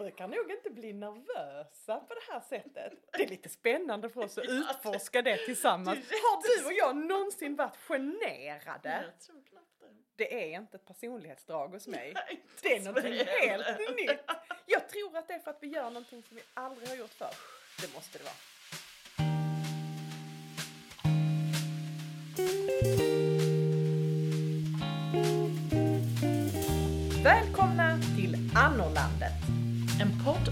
brukar nog inte bli nervösa på det här sättet. Det är lite spännande för oss att utforska det tillsammans. Har du och jag någonsin varit generade? Jag tror knappt det. Det är inte ett personlighetsdrag hos mig. Nej, Det är någonting helt heller. nytt. Jag tror att det är för att vi gör någonting som vi aldrig har gjort förr. Det måste det vara.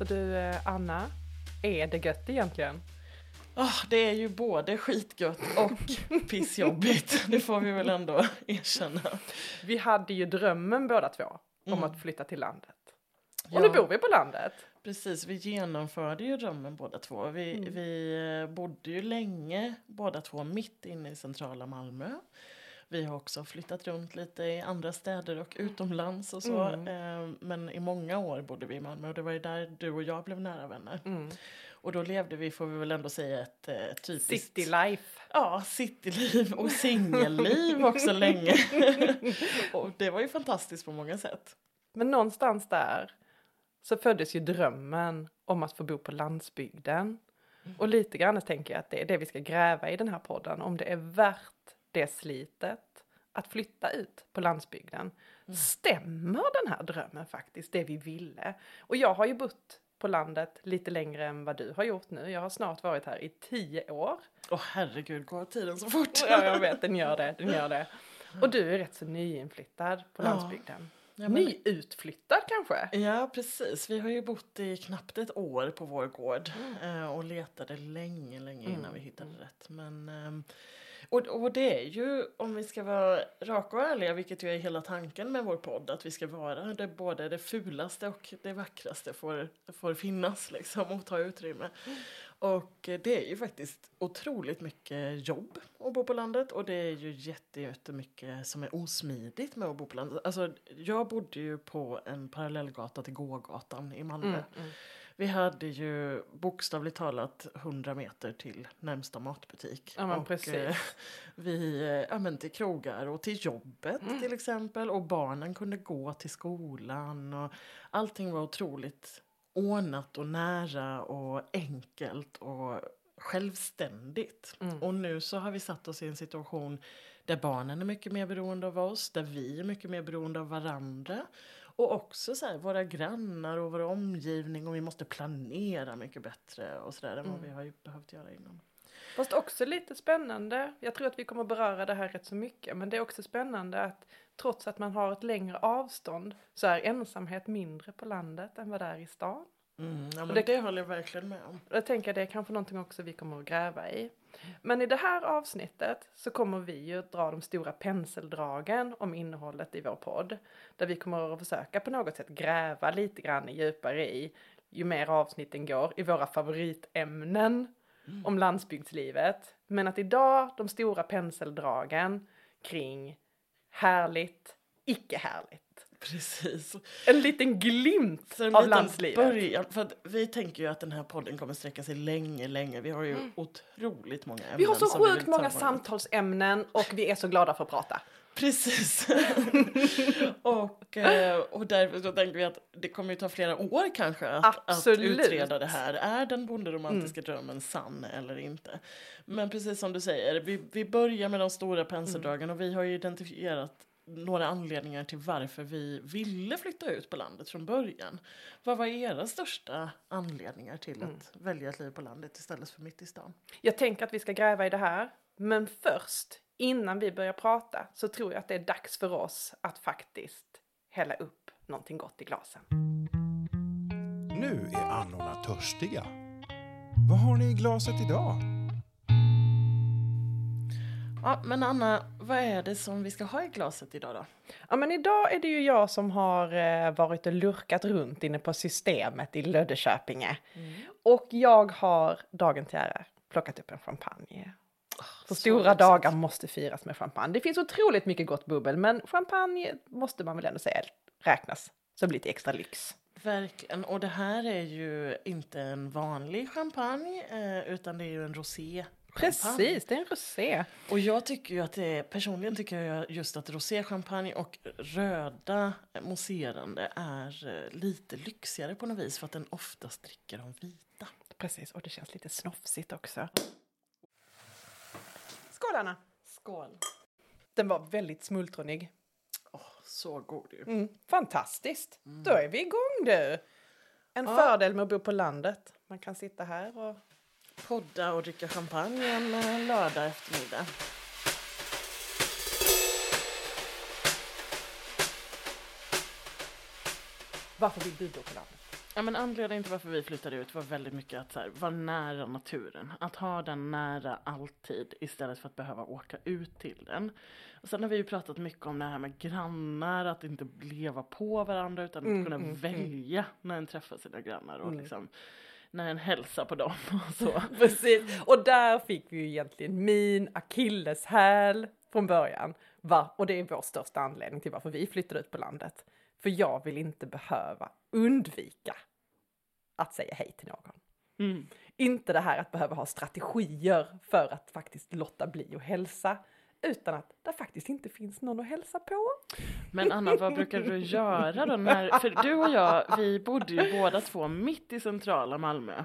Så du, eh, Anna, är det gött egentligen? Ah, det är ju både skitgött och pissjobbigt. Det får vi väl ändå erkänna. Vi hade ju drömmen båda två om Mm. att flytta till landet. Och Ja. nu bor vi på landet. Precis, vi genomförde ju drömmen båda två. Vi, Mm. vi eh, bodde ju länge båda två mitt inne i centrala Malmö. Vi har också flyttat runt lite i andra städer och utomlands och så. Mm. Eh, Men i många år bodde vi i Malmö och det var ju där du och jag blev nära vänner. Mm. Och då levde vi, får vi väl ändå säga, ett eh, typiskt... City life. Ja, cityliv och singelliv också länge. och det var ju fantastiskt på många sätt. Men någonstans där så föddes ju drömmen om att få bo på landsbygden. Och lite grann tänker jag att det är det vi ska gräva i den här podden. Om det är värt det slitet att flytta ut på landsbygden. Stämmer den här drömmen faktiskt, det vi ville? Och jag har ju bott på landet lite längre än vad du har gjort nu. Jag har snart varit här i tio år. Åh herregud, går tiden så fort? Ja, jag vet, den gör det, den gör det. Och du är rätt så nyinflyttad på landsbygden. Ja, men- Nyutflyttad kanske? Ja, precis. Vi har ju bott i knappt ett år på vår gård eh, och letade länge, länge innan Mm. vi hittade rätt. Men, ehm, och, och det är ju, om vi ska vara raka och ärliga, vilket ju är hela tanken med vår podd, att vi ska vara det, både det fulaste och det vackraste får, får finnas liksom och ta utrymme. Och det är ju faktiskt otroligt mycket jobb att bo på landet och det är ju jätte- jättemycket som är osmidigt med att bo på landet. Alltså, jag bodde ju på en parallellgata till gågatan i Malmö. Mm, mm. Vi hade ju bokstavligt talat 100 meter till närmsta matbutik. Ja, och, eh, vi, ja, men till krogar och till jobbet Mm. till exempel. Och barnen kunde gå till skolan. Och allting var otroligt ordnat och nära och enkelt och självständigt. Mm. Och nu så har vi satt oss i en situation där barnen är mycket mer beroende av oss, där vi är mycket mer beroende av varandra. Och också så här, våra grannar och vår omgivning och vi måste planera mycket bättre och sådär än vad Mm. vi har behövt göra innan. Fast också lite spännande. Jag tror att vi kommer beröra det här rätt så mycket. Men det är också spännande att trots att man har ett längre avstånd så är ensamhet mindre på landet än vad det är i stan. Mm, ja, men det- det, håller jag verkligen med om. Jag tänker det är kanske någonting också vi kommer att gräva i. Men i det här avsnittet så kommer vi ju dra de stora penseldragen om innehållet i vår podd. Där vi kommer att försöka på något sätt gräva lite grann djupare i, ju mer avsnitten går, i våra favoritämnen om landsbygdslivet. Men att idag de stora penseldragen kring härligt, icke härligt. Precis. En liten glimt Så en av liten landslivet. början, för att vi tänker ju att den här podden kommer sträcka sig länge, länge. Vi har ju otroligt många ämnen. Mm. Vi har så sjukt många samtalsämnen och vi är så glada för att prata. Precis. och, eh, och därför så tänker vi att det kommer ju ta flera år kanske att, att utreda det här. Är den bonderomantiska drömmen sann eller inte? Men precis som du säger, vi, vi börjar med de stora penseldragen och vi har ju identifierat några anledningar till varför vi ville flytta ut på landet från början. Vad var era största anledningar till att välja ett liv på landet istället för mitt i stan? Jag tänker att vi ska gräva i det här. Men först, innan vi börjar prata, så tror jag att det är dags för oss att faktiskt hälla upp någonting gott i glasen. Nu är annorna törstiga. Vad har ni i glaset idag? Ja, men Anna, vad är det som vi ska ha i glaset idag då? Ja men idag är det ju jag som har eh, varit och lurkat runt inne på systemet i Löddeköpinge. Och jag har dagen till ära plockat upp en champagne. För så stora dagar måste firas med champagne. Det finns otroligt mycket gott bubbel men champagne måste man väl ändå säga räknas som lite extra lyx. Verkligen. Och det här är ju inte en vanlig champagne eh, utan det är ju en rosé. Precis, det är en rosé. Och jag tycker ju att det är, personligen tycker jag just att roséchampagne och röda mousserande är eh, lite lyxigare på något vis för att den oftast dricker de vita. Precis, och det känns lite snofsigt också. Skål Anna! Skål! Den var väldigt smultronig. Åh, så god ju. Mm, fantastiskt! Då är vi igång du! En Ja. fördel med att bo på landet. Man kan sitta här och... Podda och dricka champagne en eh, lördag eftermiddag. Varför vill du bo på landet? Ja, men anledningen till varför vi flyttade ut var väldigt mycket att så här, vara nära naturen. Att ha den nära alltid istället för att behöva åka ut till den. Och sen har vi ju pratat mycket om det här med grannar, att inte leva på varandra utan Mm, att kunna mm, mm. välja när en träffar sina grannar och Mm. liksom när en hälsar på dem och så. Precis, och där fick vi ju egentligen min akilleshäl från början. Va? Och det är vår största anledning till varför vi flyttade ut på landet. För jag vill inte behöva undvika att säga hej till någon. Mm. Inte det här att behöva ha strategier för att faktiskt låta bli att hälsa. Utan att det faktiskt inte finns någon att hälsa på. Men Anna, vad brukar du göra då? När, för du och jag, vi bodde ju båda två mitt i centrala Malmö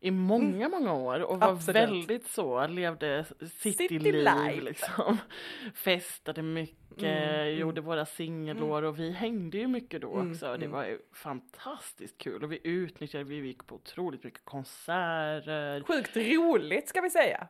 i många, många år och var Absolut. väldigt så, levde City cityliv life. liksom. Festade mycket, Mm, mm. gjorde våra singelår och vi hängde ju mycket då Mm, också. Det mm. var ju fantastiskt kul och vi utnyttjade, vi gick på otroligt mycket konserter. Sjukt roligt ska vi säga.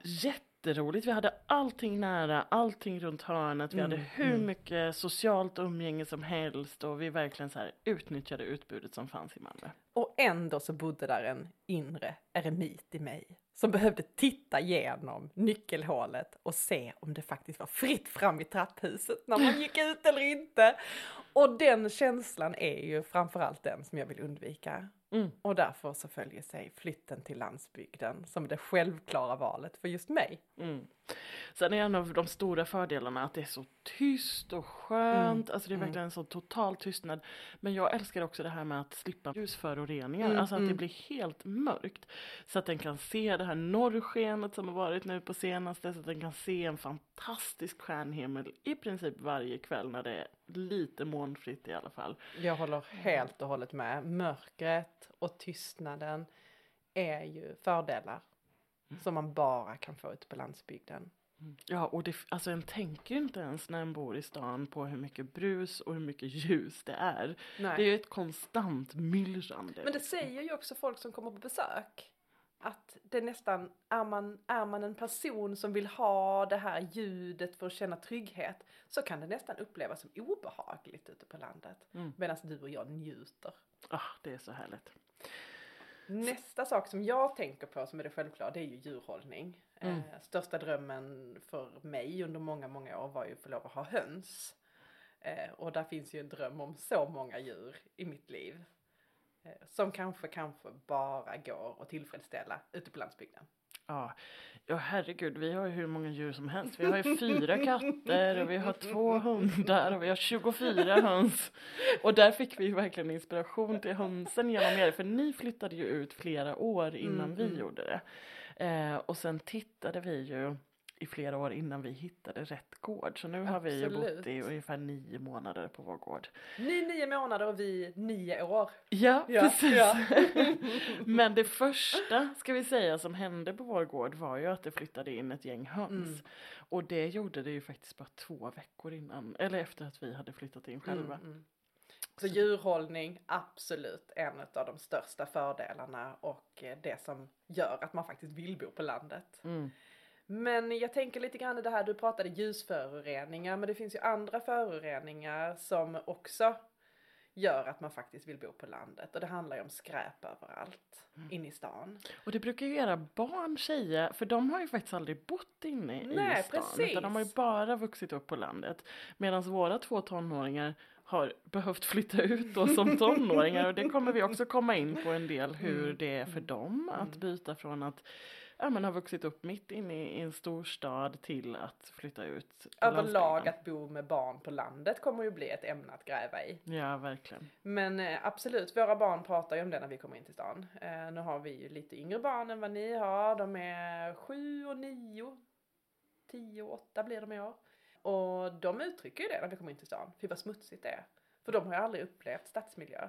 Jätteroligt, vi hade allting nära, allting runt hörnet, vi Mm, hade hur mm. mycket socialt umgänge som helst och vi verkligen så här utnyttjade utbudet som fanns i Malmö. Och ändå så bodde där en inre eremit i mig som behövde titta igenom nyckelhålet och se om det faktiskt var fritt fram i trapphuset när man gick ut eller inte. Och den känslan är ju framförallt den som jag vill undvika. Mm. Och därför så följer sig flytten till landsbygden som det självklara valet för just mig. Mm. Sen är en av de stora fördelarna att det är så tyst och skönt, alltså det är mm. verkligen en så total tystnad. Men jag älskar också det här med att slippa ljusföroreningar, Mm, alltså att det mm. blir helt mörkt. Så att den kan se det här norrskenet som har varit nu på senaste, så att den kan se en fantastisk stjärnhimmel i princip varje kväll när det är lite molnfritt i alla fall. Jag håller helt och hållet med. Mörkret och tystnaden är ju fördelar som man bara kan få ute på landsbygden. Ja, och det, alltså en tänker ju inte ens när en bor i stan på hur mycket brus och hur mycket ljus det är. Nej. Det är ju ett konstant myllrande. Men det säger ju också folk som kommer på besök. Att det nästan, är man, är man en person som vill ha det här ljudet för att känna trygghet så kan det nästan upplevas som obehagligt ute på landet. Mm. Medan du och jag njuter. Ah, det är så härligt. Nästa sak som jag tänker på som är det självklara det är ju djurhållning. Mm. Eh, största drömmen för mig under många, många år var ju att få lov att ha höns. Eh, och där finns ju en dröm om så många djur i mitt liv. Eh, som kanske, kanske bara går att tillfredsställa ute på landsbygden. Ja. ja, herregud, vi har ju hur många djur som helst. Vi har ju fyra katter och vi har två hundar och vi har 24 höns. Och där fick vi ju verkligen inspiration till hönsen genom er, för ni flyttade ju ut flera år innan Mm, vi mm. gjorde det. Eh, och sen tittade vi ju i flera år innan vi hittade rätt gård. Så nu har vi ju bott Absolut. i ungefär nio månader på vår gård. Ni nio månader och vi nio år. Ja, Ja, precis. ja. Men det första, ska vi säga, som hände på vår gård var ju att det flyttade in ett gäng höns. Mm. Och det gjorde det ju faktiskt bara två veckor innan, eller efter att vi hade flyttat in själva. Mm, mm. Så djurhållning, absolut en av de största fördelarna och eh, det som gör att man faktiskt vill bo på landet. Mm. Men jag tänker lite grann i det här, du pratade ljusföroreningar, men det finns ju andra föroreningar som också gör att man faktiskt vill bo på landet. Och det handlar ju om skräp överallt Mm. inne i stan. Och det brukar ju era barn säga, för de har ju faktiskt aldrig bott inne Nej, i stan. precis. Utan de har ju bara vuxit upp på landet. Medan våra två tonåringar har behövt flytta ut då som tonåringar. Och det kommer vi också komma in på en del hur Mm. det är för dem att byta från att ja, men ha vuxit upp mitt inne i en storstad till att flytta ut Överlag att bo med barn på landet kommer ju bli ett ämne att gräva i. Ja, verkligen. Men eh, absolut, våra barn pratar ju om det när vi kommer in till stan. Eh, nu har vi ju lite yngre barn än vad ni har. De är sju och nio. Tio och åtta blir de i år. Och de uttrycker ju det när vi kommer in till stan. Fy vad smutsigt det är. För de har ju aldrig upplevt stadsmiljö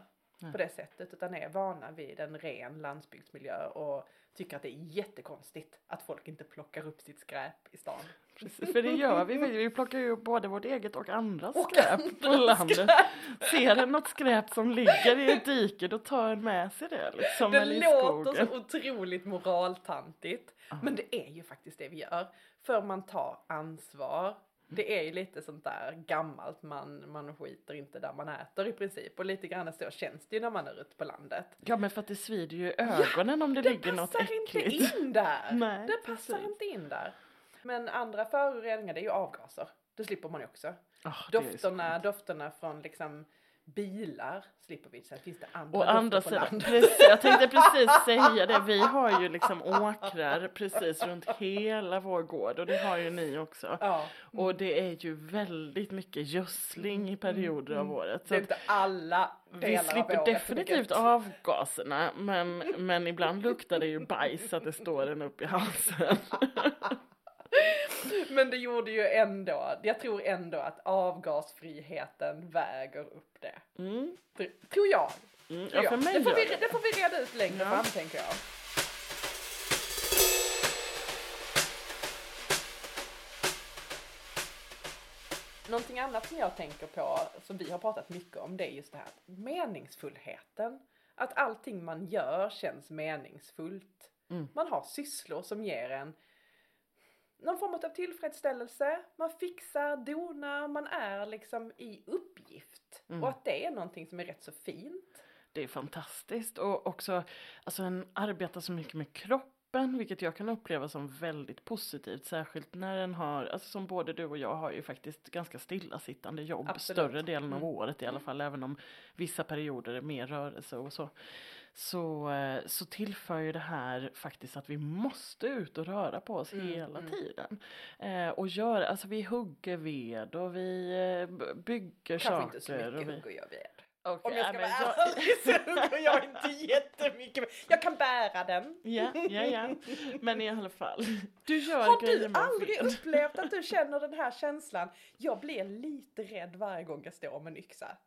på det sättet. Utan är vana vid en ren landsbygdsmiljö. Och tycker att det är jättekonstigt att folk inte plockar upp sitt skräp i stan. Precis, för det gör vi. Vi plockar ju upp både vårt eget och andras Och skräp på andras landet. Ser en något skräp som ligger i ett dike då tar en med sig det liksom. Det låter så otroligt moraltantigt. Men det är ju faktiskt det vi gör. För man tar ansvar. Det är ju lite sånt där gammalt, man, man skiter inte där man äter i princip. Och lite grann så känns det ju när man är ute på landet. Ja men för att det svider ju i ögonen om det, Det ligger något passar inte äckligt. in där! Nej, det passar precis. inte in där. Men andra föroreningar det är ju avgaser. Det slipper man ju också. Det så Dofterna, dofterna från liksom bilar slipper vi. Sen finns det andra dofter på sidan, precis, jag tänkte precis säga det, vi har ju liksom åkrar precis runt hela vår gård och det har ju ni också. Ja. Och det är ju väldigt mycket gödsling i perioder av året. Så Det alla vi slipper definitivt avgaserna men, men ibland luktar det ju bajs att det står en upp i halsen. Men det gjorde ju ändå, jag tror ändå att avgasfriheten väger upp det. Mm. Tror jag. Mm. Tror Ja, för jag. mig det, får vi, det. det får vi reda ut längre Ja. fram tänker jag. Någonting annat som jag tänker på, som vi har pratat mycket om, det är just det här meningsfullheten. Att allting man gör känns meningsfullt. Mm. Man har sysslor som ger en någon form av tillfredsställelse. Man fixar, donar, man är liksom i uppgift. Mm. Och att det är någonting som är rätt så fint. Det är fantastiskt och också alltså en arbetar så mycket med kroppen vilket jag kan uppleva som väldigt positivt särskilt när den har, alltså som både du och jag har ju faktiskt ganska stillasittande jobb Absolut. större delen av Mm. året i alla fall även om vissa perioder är mer rörelse och så. Så, eh, så tillför ju det här faktiskt att vi måste ut och röra på oss Mm, hela mm. tiden. Eh, och gör, alltså vi hugger ved och vi eh, bygger Kanske saker. inte så och mycket vi... hugger jag ved. Okej, Om jag ja, ska vara jag- ärlig så hugger jag inte jättemycket. Jag kan bära den. Ja, ja, ja. Men i alla fall. Du gör Har du aldrig ved. upplevt att du känner den här känslan? Jag blir lite rädd varje gång jag står med en yxa.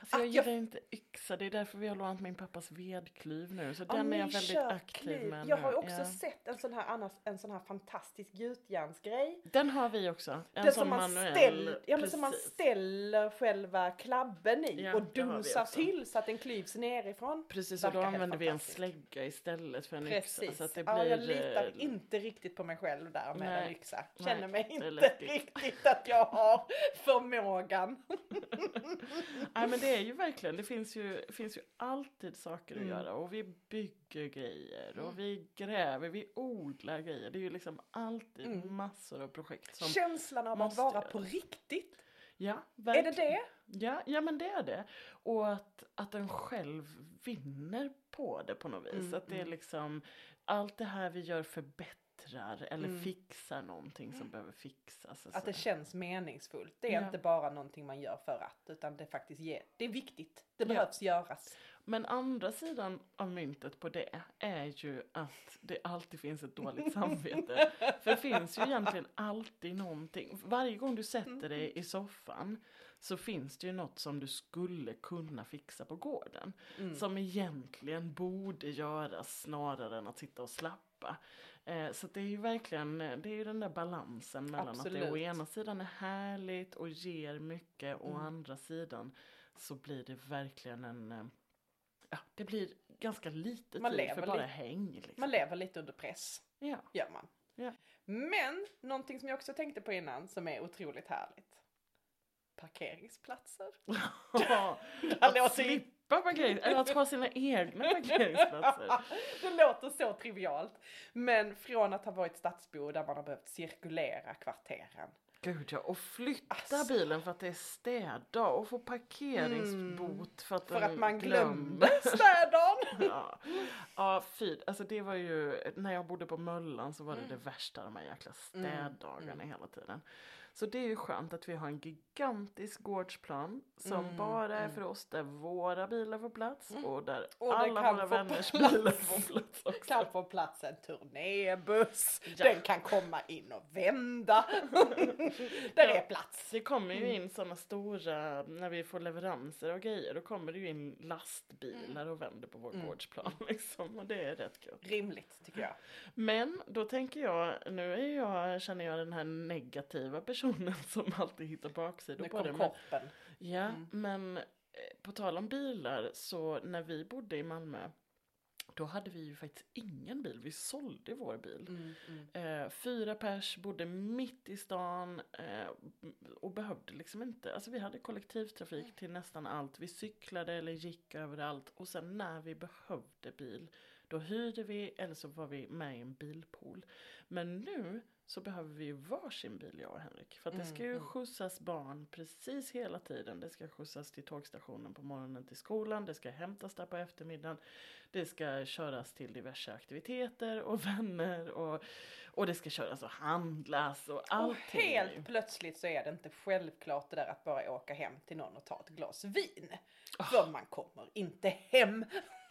Alltså jag gillar inte yxa, det är därför vi har lånat min pappas vedklyv nu. Så Ja, den är jag väldigt aktiv med Jag nu. har också Ja. sett en sån här, annars, en sån här fantastisk gjutjärnsgrej. Den har vi också. En Den som man, manuell. ställ, ja, men som man ställer själva klabben i Ja, och dunsar till så att den klyvs nerifrån. Precis, och då använder vi en slägga istället för en yxa. Precis. Så att det ja, jag blir, litar eh, inte riktigt på mig själv där med Nej. en yxa. Nej, Känner mig det är inte riktigt att jag har förmågan. Nej men det är ju verkligen, det finns ju, finns ju alltid saker att Mm. göra och vi bygger grejer och vi gräver, vi odlar grejer. Det är ju liksom alltid Mm. massor av projekt som Känslan av att vara göras. på riktigt. Ja, Är det verkligen. det? Ja, ja men det är det. Och att, att den själv vinner på det på något vis. Mm, att det är mm. liksom allt det här vi gör förbättrar eller Mm. fixar någonting som behöver fixas. Att det känns meningsfullt. Det är Ja. inte bara någonting man gör för att, utan det faktiskt ger, det är viktigt. Det Ja. behövs göras. Men andra sidan av myntet på det är ju att det alltid finns ett dåligt samvete. För det finns ju egentligen alltid någonting. Varje gång du sätter dig i soffan så finns det ju något som du skulle kunna fixa på gården. Mm. Som egentligen borde göras snarare än att sitta och slappa. Eh, så det är ju verkligen, eh, det är ju den där balansen mellan att det å Absolut. ena sidan är härligt och ger mycket, å Mm. andra sidan så blir det verkligen en, eh, ja det blir ganska lite Man tid lever för bara lite- häng. Liksom. Man lever lite under press, Ja. gör man. Ja. Men, någonting som jag också tänkte på innan som är otroligt härligt. parkeringsplatser. att låter- parkering, eller att ha sina egna parkeringsplatser. det låter så trivialt. Men från att ha varit stadsbo där man har behövt cirkulera kvarteren. Gud ja, och flytta Alltså. bilen för att det är städdag och få parkeringsbot för att, För att man glömde städern. ja. ja, fy. Alltså det var ju, när jag bodde på Möllan så var det det värsta, de här jäkla städdagarna hela tiden. Så det är ju skönt att vi har en gigantisk gårdsplan som Mm, bara är för oss, där våra bilar får plats och där Och alla våra vänners plats. bilar får plats också. kan få plats en turnébuss. Ja. Den kan komma in och vända. Där är plats. Det kommer ju in sådana stora, när vi får leveranser och grejer, då kommer det ju in lastbilar och vänder på vår gårdsplan liksom. Och det är rätt kul. Rimligt tycker jag. Men då tänker jag, nu är jag, känner jag den här negativa personen som alltid hittar baksidor på det. Men, ja, men eh, på tal om bilar, så när vi bodde i Malmö, då hade vi ju faktiskt ingen bil, vi sålde vår bil. Mm, mm. Eh, fyra pers bodde mitt i stan eh, och behövde liksom inte, alltså vi hade kollektivtrafik till nästan allt. Vi cyklade eller gick överallt och sen när vi behövde bil då hyrde vi eller så var vi med i en bilpool. Men nu så behöver vi ju varsin bil jag och Henrik. För att det ska ju skjutsas barn precis hela tiden. Det ska skjutsas till tågstationen på morgonen till skolan. Det ska hämtas där på eftermiddagen. Det ska köras till diverse aktiviteter och vänner och, och det ska köras och handlas och Och allting. helt plötsligt så är det inte självklart det där att bara åka hem till någon och ta ett glas vin. Ah. För man kommer inte hem.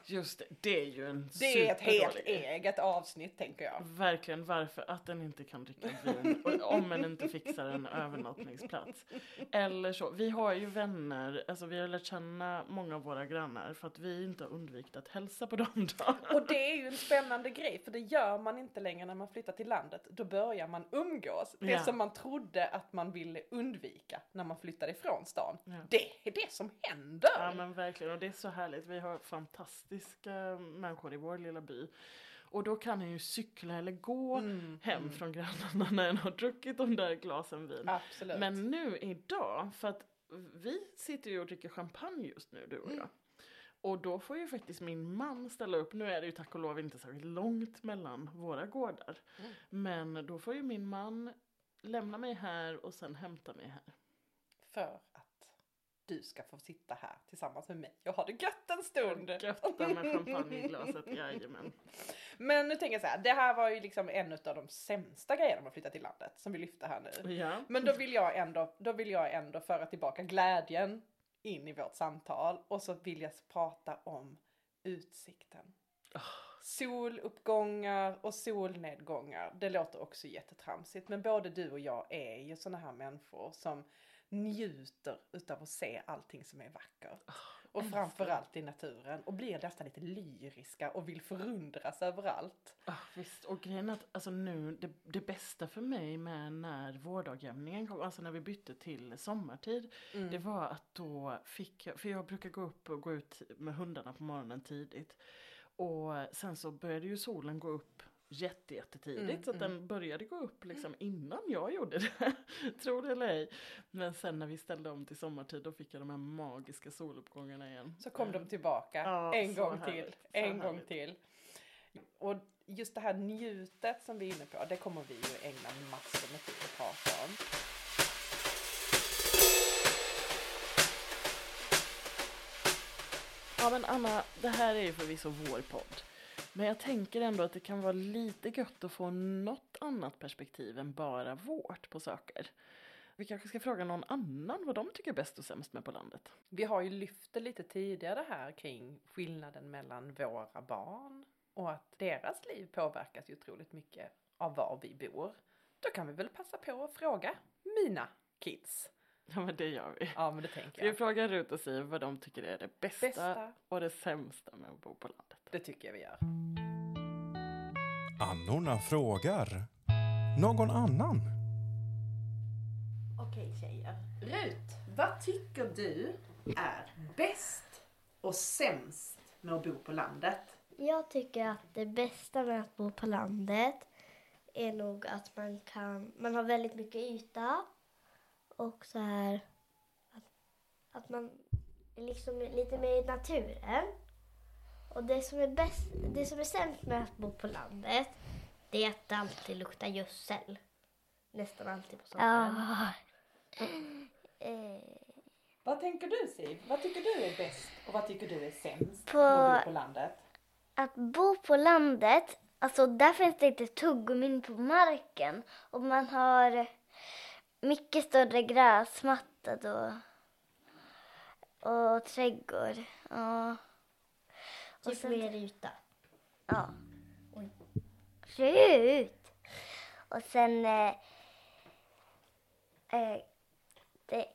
Just det, det är ju en Det är ett helt eget avsnitt tänker jag. Verkligen varför att den inte kan dricka vin om en inte fixar en övernattningsplats. Eller så, vi har ju vänner, alltså vi har lärt känna många av våra grannar för att vi inte har undvikit att hälsa på dem då. Och det är ju en spännande grej för det gör man inte längre när man flyttar till landet. Då börjar man umgås. Det Ja. som man trodde att man ville undvika när man flyttade ifrån stan. Ja. Det är det som händer. Ja men verkligen och det är så härligt. Vi har fantastiska människor i vår lilla by. Och då kan en ju cykla eller gå Mm, hem från grannarna när en har druckit de där glasen vin. Absolut. Men nu idag, för att vi sitter ju och dricker champagne just nu du och jag. Och då får ju faktiskt min man ställa upp, nu är det ju tack och lov inte särskilt långt mellan våra gårdar. Men då får ju min man lämna mig här och sen hämta mig här. För du ska få sitta här tillsammans med mig och ha det gött en stund. Gött med champagne i glaset, jajamän. Men nu tänker jag så här, det här var ju liksom en av de sämsta grejerna med att flytta till landet som vi lyfte här nu. Ja. Men då vill jag ändå, då vill jag ändå föra tillbaka glädjen in i vårt samtal och så vill jag prata om utsikten. Soluppgångar och solnedgångar, det låter också jättetramsigt men både du och jag är ju såna här människor som njuter utav att se allting som är vackert. Och älskar. framförallt i naturen och blir nästan lite lyriska och vill förundras överallt. Ah, visst, och grejen är att alltså nu, det, det bästa för mig med när vårdagjämningen kom, alltså när vi bytte till sommartid, Mm. det var att då fick jag, för jag brukar gå upp och gå ut med hundarna på morgonen tidigt. Och sen så började ju solen gå upp jätte, jättetidigt Mm, så att den började gå upp liksom innan jag gjorde det. Tror det eller ej. Men sen när vi ställde om till sommartid då fick jag de här magiska soluppgångarna igen. Så kom de tillbaka Ja, en gång härligt, till, en gång härligt. till. Och just det här njutet som vi är inne på, det kommer vi ju ägna massor med tid att prata om. Ja men Anna, det här är ju förvisso vår podd. Men jag tänker ändå att det kan vara lite gött att få något annat perspektiv än bara vårt på saker. Vi kanske ska fråga någon annan vad de tycker är bäst och sämst med på landet. Vi har ju lyft det lite tidigare här kring skillnaden mellan våra barn och att deras liv påverkas ju otroligt mycket av var vi bor. Då kan vi väl passa på att fråga mina kids. Ja men det gör vi. Ja men det tänker Vi jag. frågar Rut och Siv vad de tycker är det bästa, Bästa, och det sämsta med att bo på landet. Det tycker jag vi gör. Annorna frågar. Någon annan? Okej tjejer. Rut, vad tycker du är bäst och sämst med att bo på landet? Jag tycker att det bästa med att bo på landet är nog att man kan, man har väldigt mycket yta och så här, att man är liksom lite mer i naturen. Och det som är bäst, det som är sämst med att bo på landet, det är att det alltid luktar gödsel. Nästan alltid på sommaren. Ja. Eh, Vad tänker du Siv? Vad tycker du är bäst och vad tycker du är sämst På- med att bo på landet? Att bo på landet, alltså där finns det inte tuggummin på marken. Och man har mycket större gräsmatta då. Och trädgård. Ja. Och typ sen- mer yta. Ja. Oj. Slut! Och sen... Eh, eh, det,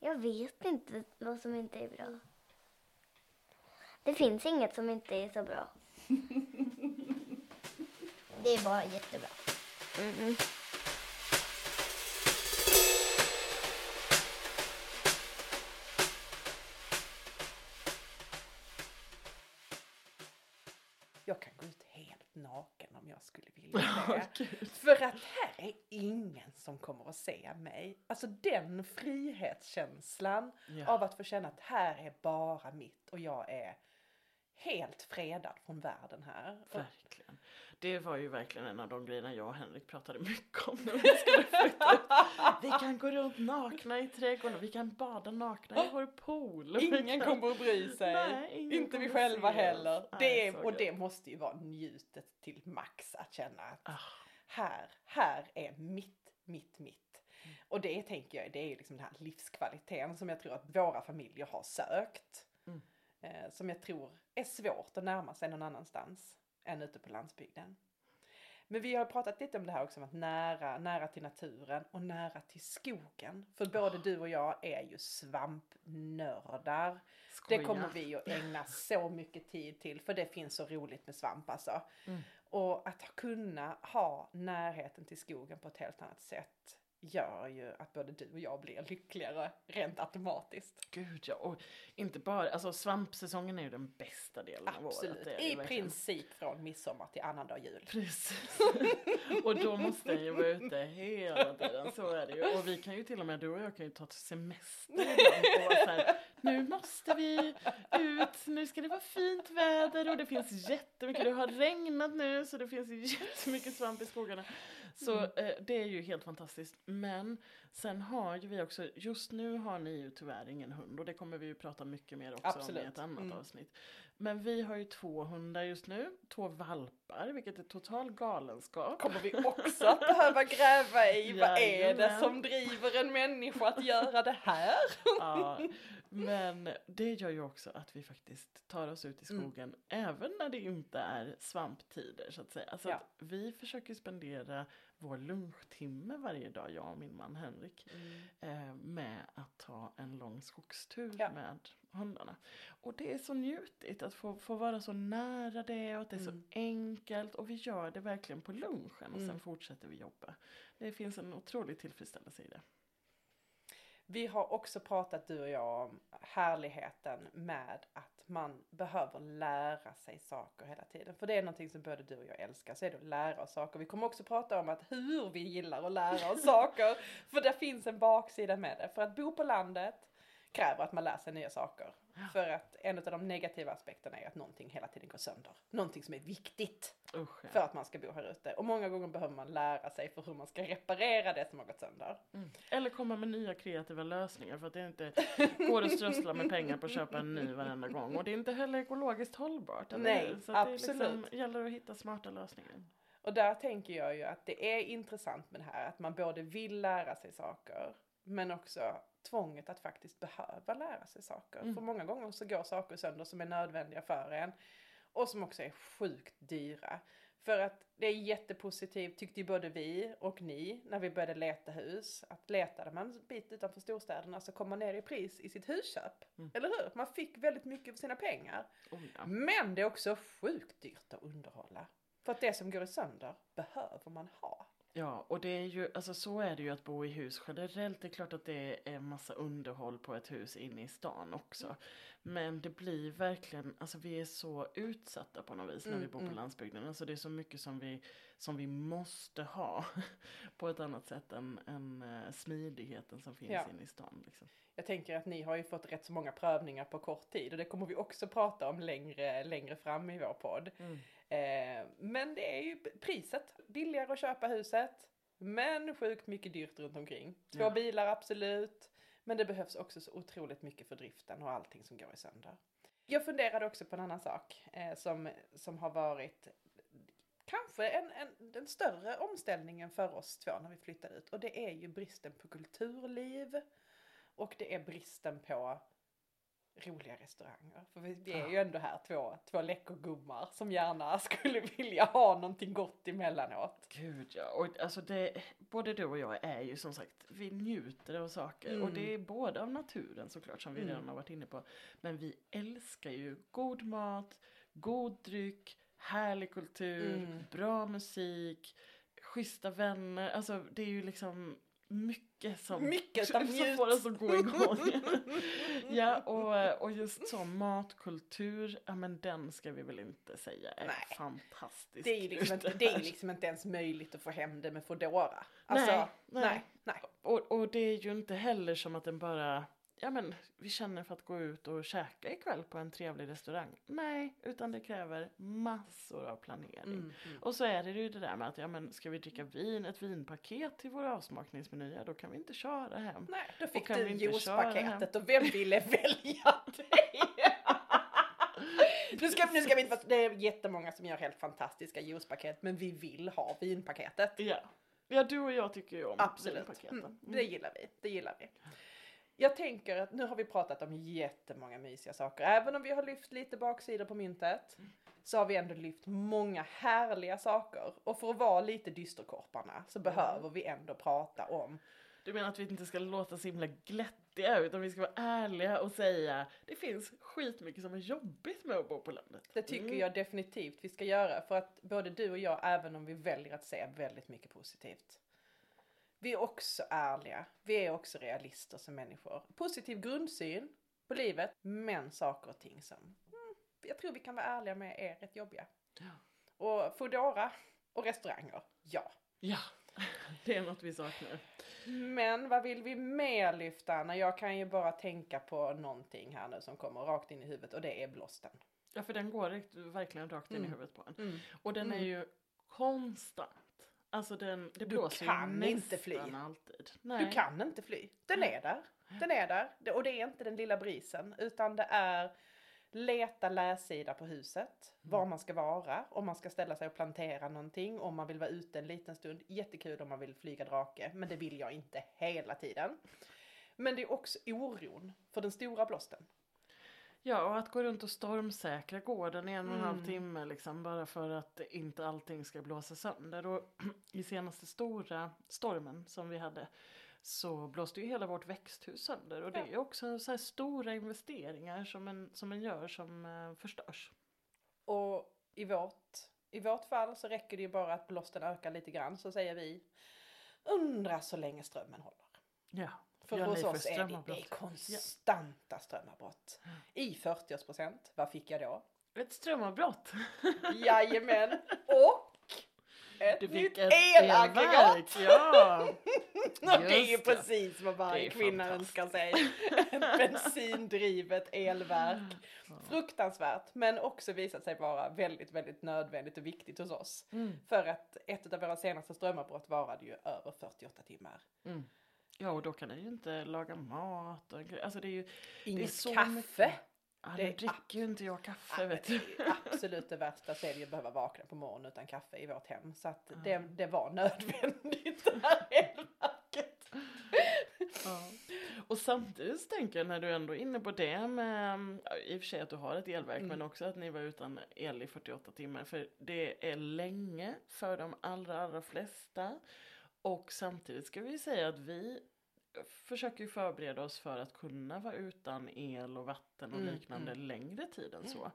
jag vet inte vad som inte är bra. Det finns inget som inte är så bra. Det är bara jättebra. Mm. Jag kan gå ut helt naken om jag skulle vilja det. För att här är ingen som kommer att se mig. Alltså den frihetskänslan Ja. av att få känna att här är bara mitt och jag är helt fredad från världen här. Verkligen. Det var ju verkligen en av de grejerna jag och Henrik pratade mycket om när vi skulle flytta ut. Vi kan gå runt nakna i trädgården och vi kan bada nakna i vår pool. Ingen kommer att bry sig. Nej, inte vi själva heller. Nej, Det och det måste ju vara njutet till max att känna att Ah, här, här är mitt, mitt, mitt. Mm. Och det tänker jag, det är ju liksom den här livskvaliteten som jag tror att våra familjer har sökt. Mm. Eh, som jag tror är svårt att närma sig någon annanstans än ute på landsbygden. Men vi har pratat lite om det här också, om att nära, nära till naturen och nära till skogen. För både du och jag är ju svampnördar. Det skoja. kommer vi att ägna så mycket tid till för det finns så roligt med svamp alltså. Mm. Och att kunna ha närheten till skogen på ett helt annat sätt gör ju att både du och jag blir lyckligare rent automatiskt. Gud ja, och inte bara, alltså svampsäsongen är ju den bästa delen av året. Absolut. I princip från midsommar till annandag jul. Precis. och då måste den ju vara ute hela tiden, så är det ju. Och vi kan ju till och med, du och jag kan ju ta semester vara så här, nu måste vi ut, nu ska det vara fint väder och det finns jättemycket, det har regnat nu så det finns jättemycket svamp i skogarna. Så eh, det är ju helt fantastiskt. Men sen har ju vi också, just nu har ni ju tyvärr ingen hund och det kommer vi ju prata mycket mer också om Absolut. i ett annat Mm. avsnitt. Men vi har ju två hundar just nu, två valpar, vilket är total galenskap. Kommer vi också att behöva gräva i vad är det som driver en människa att göra det här? Ja, men det gör ju också att vi faktiskt tar oss ut i Mm. skogen även när det inte är svamptider så att säga. Alltså Ja. att vi försöker spendera vår lunchtimme varje dag, jag och min man Henrik, eh, med att ta en lång skogstur Ja. med hundarna. Och det är så njutigt att få, få vara så nära det och att det är så Mm. enkelt och vi gör det verkligen på lunchen och Mm. sen fortsätter vi jobba. Det finns en otrolig tillfredsställelse i det. Vi har också pratat du och jag om härligheten med att man behöver lära sig saker hela tiden. För det är någonting som både du och jag älskar, så är det att lära oss saker. Vi kommer också prata om att hur vi gillar att lära oss saker. För det finns en baksida med det. För att bo på landet kräver att man lär sig nya saker. För att en av de negativa aspekterna är att någonting hela tiden går sönder. Någonting som är viktigt Usch, ja. för att man ska bo här ute. Och många gånger behöver man lära sig för hur man ska reparera det som har gått sönder. Mm. Eller komma med nya kreativa lösningar för att det inte går att strössla med pengar på att köpa en ny varenda gång. Och det är inte heller ekologiskt hållbart. eller Nej? Så att det liksom absolut. gäller att hitta smarta lösningar. Och där tänker jag ju att det är intressant med det här att man både vill lära sig saker men också tvånget att faktiskt behöva lära sig saker. Mm. För många gånger så går saker sönder som är nödvändiga för en och som också är sjukt dyra. För att det är jättepositivt tyckte ju både vi och ni när vi började leta hus. Att letade man en bit utanför storstäderna så kom man ner i pris i sitt husköp. Mm. Eller hur? Man fick väldigt mycket för sina pengar. Oh, ja. Men det är också sjukt dyrt att underhålla. För att det som går sönder behöver man ha ja, och det är ju, alltså så är det ju att bo i hus generellt. Det är klart att det är massa underhåll på ett hus inne i stan också. Mm. Men det blir verkligen, alltså vi är så utsatta på något vis när Mm, vi bor på mm. landsbygden. Alltså det är så mycket som vi, som vi måste ha på ett annat sätt än, än eh, smidigheten som finns Ja. inne i stan. Liksom. Jag tänker att ni har ju fått rätt så många prövningar på kort tid och det kommer vi också prata om längre, längre fram i vår podd. Mm. Eh, men det är ju priset. Billigare att köpa huset, men sjukt mycket dyrt runt omkring. Två Ja. bilar absolut, men det behövs också så otroligt mycket för driften och allting som går i sönder. Jag funderade också på en annan sak eh, som, som har varit kanske en, en, den större omställningen för oss två när vi flyttade ut och det är ju bristen på kulturliv och det är bristen på roliga restauranger. För vi, vi är ju ändå här två, två läckergummar som gärna skulle vilja ha någonting gott emellanåt. Gud ja, och alltså det, både du och jag är ju som sagt, vi njuter av saker Mm. och det är både av naturen såklart som vi Mm. redan har varit inne på. Men vi älskar ju god mat, god dryck, härlig kultur, Mm. bra musik, schyssta vänner, alltså det är ju liksom mycket som, Mycket som får oss att gå igång. ja, och, och just sån matkultur, ja men den ska vi väl inte säga är Nej. fantastisk. Det är liksom, inte, det är liksom inte ens möjligt att få hem det med Foodora. Alltså, Nej, nej, nej. nej. Och, och det är ju inte heller som att den bara, ja men vi känner för att gå ut och käka ikväll på en trevlig restaurang. Nej, utan det kräver massor av planering. Mm, mm. Och så är det ju det där med att, ja men ska vi dricka vin, ett vinpaket till våra avsmakningsmenyer, då kan vi inte köra hem. Nej, då fick du juicepaketet och vem ville välja dig? nu, ska, nu ska vi inte det är jättemånga som gör helt fantastiska juicepaket men vi vill ha vinpaketet. Ja. Ja, du och jag tycker ju om Absolut, vinpaketen. mm, det gillar vi. Det gillar vi. Jag tänker att nu har vi pratat om jättemånga mysiga saker. Även om vi har lyft lite baksidor på myntet så har vi ändå lyft många härliga saker. Och för att vara lite dysterkorparna så behöver vi ändå prata om Du menar att vi inte ska låta så himla glättiga utan vi ska vara ärliga och säga det finns skitmycket som är jobbigt med att bo på landet. Det tycker Mm. jag definitivt vi ska göra för att både du och jag, även om vi väljer att se väldigt mycket positivt. Vi är också ärliga, vi är också realister som människor. Positiv grundsyn på livet, men saker och ting som mm, jag tror vi kan vara ärliga med är rätt jobbiga. Och Foodora och restauranger, ja. Ja, det är något vi saknar. Men vad vill vi mer lyfta Anna? Jag kan ju bara tänka på någonting här nu som kommer rakt in i huvudet och det är blåsten. Ja, för den går verkligen rakt in i Mm. huvudet på en. Mm. Och den är Mm. ju konstant. Alltså den, det Du kan inte fly. alltid. Nej. Du kan inte fly. Den är där. Den är där. Och det är inte den lilla brisen utan det är leta läsida på huset, var man ska vara, om man ska ställa sig och plantera någonting, om man vill vara ute en liten stund. Jättekul om man vill flyga drake, men det vill jag inte hela tiden. Men det är också oron för den stora blåsten. Ja, och att gå runt och stormsäkra gården i en och en halv Mm. timme liksom bara för att inte allting ska blåsa sönder. Och i senaste stora stormen som vi hade så blåste ju hela vårt växthus sönder och det är ju också så här stora investeringar som en, som en gör som eh, förstörs. Och i vårt, i vårt fall så räcker det ju bara att blåsten ökar lite grann så säger vi undra så länge strömmen håller. Ja, För Gör hos oss är det, det är konstanta strömavbrott. I 40-årsprocent, vad fick jag då? ett strömavbrott. Jajamän! Och ett Du nytt ett elaggregat! elverk, Ja! Och det är ju precis vad varje kvinna önskar sig. Ett bensindrivet elverk. Fruktansvärt, men också visat sig vara väldigt, väldigt nödvändigt och viktigt hos oss. Mm. För att ett av våra senaste strömavbrott varade ju över 48 timmar. Mm. Ja, och då kan den ju inte laga mat och Alltså det är ju... Inget så kaffe. mycket. Ja, Det är dricker ju inte jag kaffe Ja, vet du. det är absolut det värsta så är det ju att behöva vakna på morgonen utan kaffe i vårt hem. Så att det, det var nödvändigt det här elverket. Ja. Och samtidigt tänker jag när du ändå är inne på det med, i och för sig att du har ett elverk Mm. men också att ni var utan el i 48 timmar. För det är länge för de allra, allra flesta. Och samtidigt ska vi säga att vi försöker ju förbereda oss för att kunna vara utan el och vatten och Mm, liknande längre tid än så.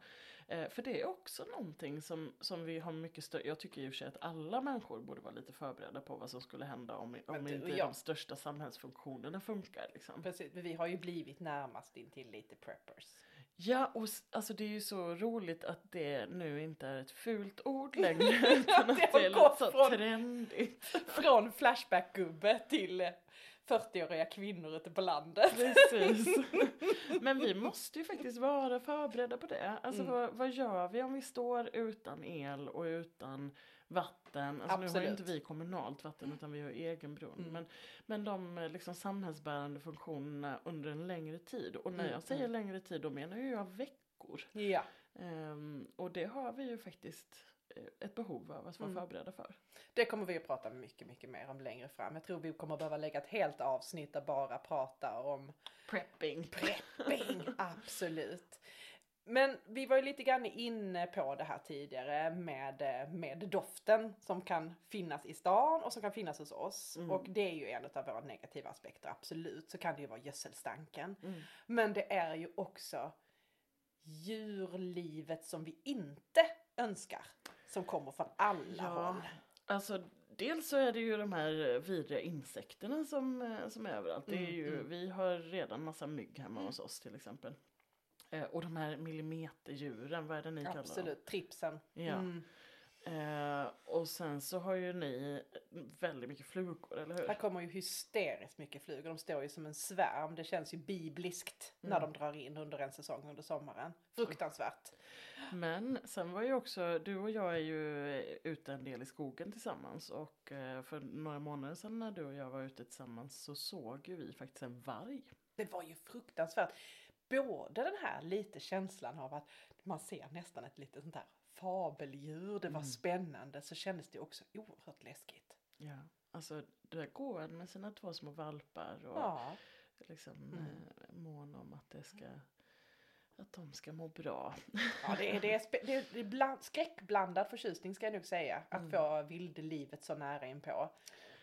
Eh, för det är också någonting som, som vi har mycket större, jag tycker i och för sig att alla människor borde vara lite förberedda på vad som skulle hända om, om Men inte jag- de största samhällsfunktionerna funkar. Liksom. Precis, men vi har ju blivit närmast in till lite preppers. Ja, och s- alltså det är ju så roligt att det nu inte är ett fult ord längre. utan att det har det är gått lite så från- trendigt. Från Flashback-gubbe till 40-åriga kvinnor ute på landet. Precis. Men vi måste ju faktiskt vara förberedda på det. Alltså Mm. vad, vad gör vi om vi står utan el och utan vatten? Alltså nu har ju Absolut. inte vi kommunalt vatten utan vi har egen brunn. Mm. Men, men de liksom samhällsbärande funktionerna under en längre tid. Och när Mm, jag säger längre tid då menar ju jag veckor. Ja. Ehm, och det har vi ju faktiskt eh, ett behov av att vara Mm. förberedda för. Det kommer vi att prata mycket, mycket mer om längre fram. Jag tror vi kommer behöva lägga ett helt avsnitt där bara prata om Prepping. prepping. Absolut. Men vi var ju lite grann inne på det här tidigare med, med doften som kan finnas i stan och som kan finnas hos oss. Mm. Och det är ju en av våra negativa aspekter, absolut. Så kan det ju vara gödselstanken. Mm. Men det är ju också djurlivet som vi inte önskar. Som kommer från alla Ja, håll. alltså dels så är det ju de här vidriga insekterna som, eh, som är överallt. Det är Mm, ju, mm. Vi har redan massa mygg hemma hos oss till exempel. Eh, och de här millimeterdjuren, vad är det ni kallar dem? Absolut, tripsen. Ja. Mm. Eh, och sen så har ju ni väldigt mycket flugor, eller hur? Här kommer ju hysteriskt mycket flugor. De står ju som en svärm. Det känns ju bibliskt när Mm. de drar in under en säsong under sommaren. Fruktansvärt. Men sen var ju också, du och jag är ju ute en del i skogen tillsammans och eh, för några månader sedan när du och jag var ute tillsammans så såg ju vi faktiskt en varg. Det var ju fruktansvärt. Både den här lite känslan av att man ser nästan ett litet sånt här fabeldjur. Det var Mm. spännande. Så kändes det också oerhört läskigt. Ja, alltså där går han med sina två små valpar och Ja. liksom Mm. eh, mån om att det ska att de ska må bra. Ja, det är, det är, det är bland, skräckblandad förtjusning ska jag nog säga. Att Mm. få vildlivet så nära inpå.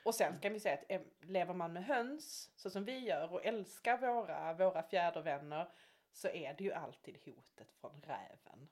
Och sen kan vi säga att eh, lever man med höns så som vi gör och älskar våra, våra fjädervänner så är det ju alltid hotet från räven.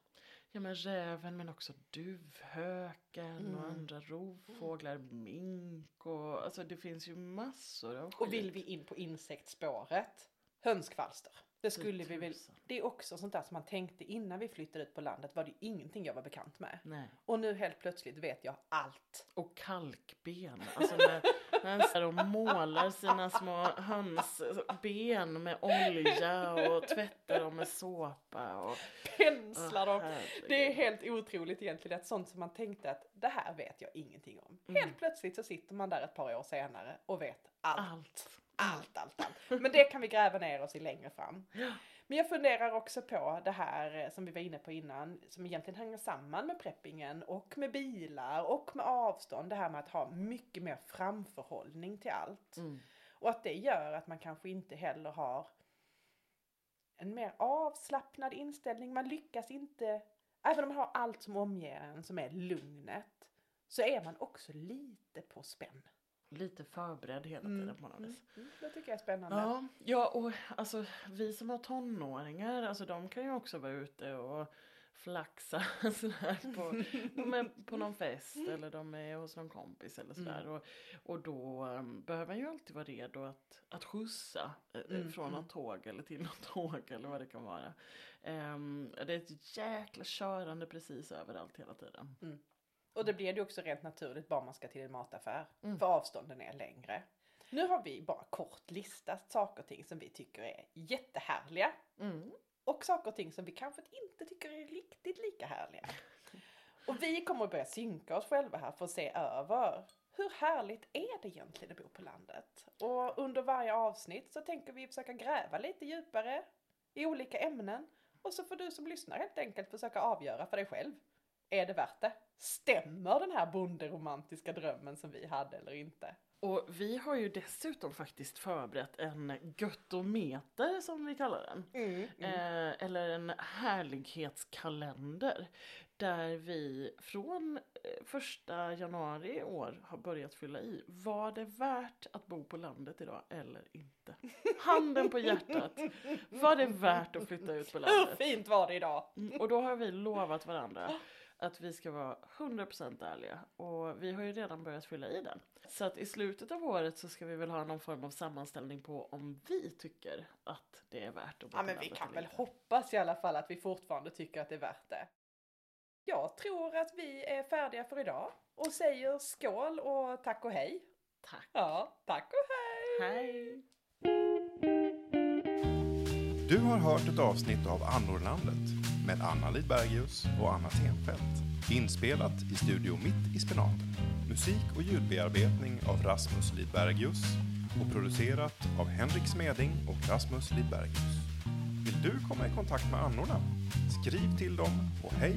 Ja men räven men också duvhöken och Mm. andra rovfåglar, mink och alltså det finns ju massor av skit. Och vill vi in på insektsspåret, hönskvalster. Det skulle vi väl. Det är också sånt där som man tänkte innan vi flyttade ut på landet var det ju ingenting jag var bekant med. Nej. Och nu helt plötsligt vet jag allt. Och kalkben. Alltså när, när och målar sina små hönsben med olja och tvättar dem med såpa. Och, Penslar dem. Det är helt otroligt egentligen att sånt som man tänkte att det här vet jag ingenting om. Mm. Helt plötsligt så sitter man där ett par år senare och vet allt. allt. Allt, allt, allt. Men det kan vi gräva ner oss i längre fram. Men jag funderar också på det här eh, som vi var inne på innan, som egentligen hänger samman med preppingen och med bilar och med avstånd. Det här med att ha mycket mer framförhållning till allt. Mm. Och att det gör att man kanske inte heller har en mer avslappnad inställning. Man lyckas inte, även om man har allt som omger en som är lugnet, så är man också lite på spänn. Lite förberedd hela Mm. tiden på något vis. Mm, det tycker jag är spännande. Ja, ja, och alltså vi som har tonåringar, alltså de kan ju också vara ute och flaxa sådär på, de är på någon fest eller de är hos någon kompis eller sådär. Och, och då um, behöver man ju alltid vara redo att, att skjutsa eh, Mm, från mm. något tåg eller till något tåg eller vad det kan vara. Ehm, det är ett jäkla körande precis överallt hela tiden. Och det blir det också rent naturligt bara man ska till en mataffär. Mm. För avstånden är längre. Nu har vi bara kort listat saker och ting som vi tycker är jättehärliga. Mm. Och saker och ting som vi kanske inte tycker är riktigt lika härliga. Och vi kommer att börja synka oss själva här för att se över hur härligt är det egentligen att bo på landet? Och under varje avsnitt så tänker vi försöka gräva lite djupare i olika ämnen. Och så får du som lyssnar helt enkelt försöka avgöra för dig själv. Är det värt det? Stämmer den här bonderomantiska drömmen som vi hade eller inte? Och vi har ju dessutom faktiskt förberett en göttometer som vi kallar den. Eh, eller en härlighetskalender. Där vi från eh, första januari i år har börjat fylla i. Var det värt att bo på landet idag eller inte? Handen på hjärtat. Var det värt att flytta ut på Hur landet? fint var det idag? Mm, Och då har vi lovat varandra att vi ska vara 100% ärliga och vi har ju redan börjat fylla i den. Så att i slutet av året så ska vi väl ha någon form av sammanställning på om vi tycker att det är värt att Ja men vi kan väl hoppas i alla fall att vi fortfarande tycker att det är värt det. Jag tror att vi är färdiga för idag och säger skål och tack och hej. Tack. Ja, tack och hej! Hej! Du har hört ett avsnitt av Annorlandet med Anna Lidbergius och Anna Tenfelt. Inspelat i Studio Mitt i Spenaten. Musik och ljudbearbetning av Rasmus Lidbergius och producerat av Henrik Smeding och Rasmus Lidbergius. Vill du komma i kontakt med annorna? Skriv till dem på hej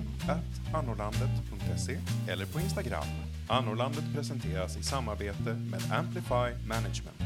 annorlandet.se eller på Instagram. Annorlandet presenteras i samarbete med Amplify Management.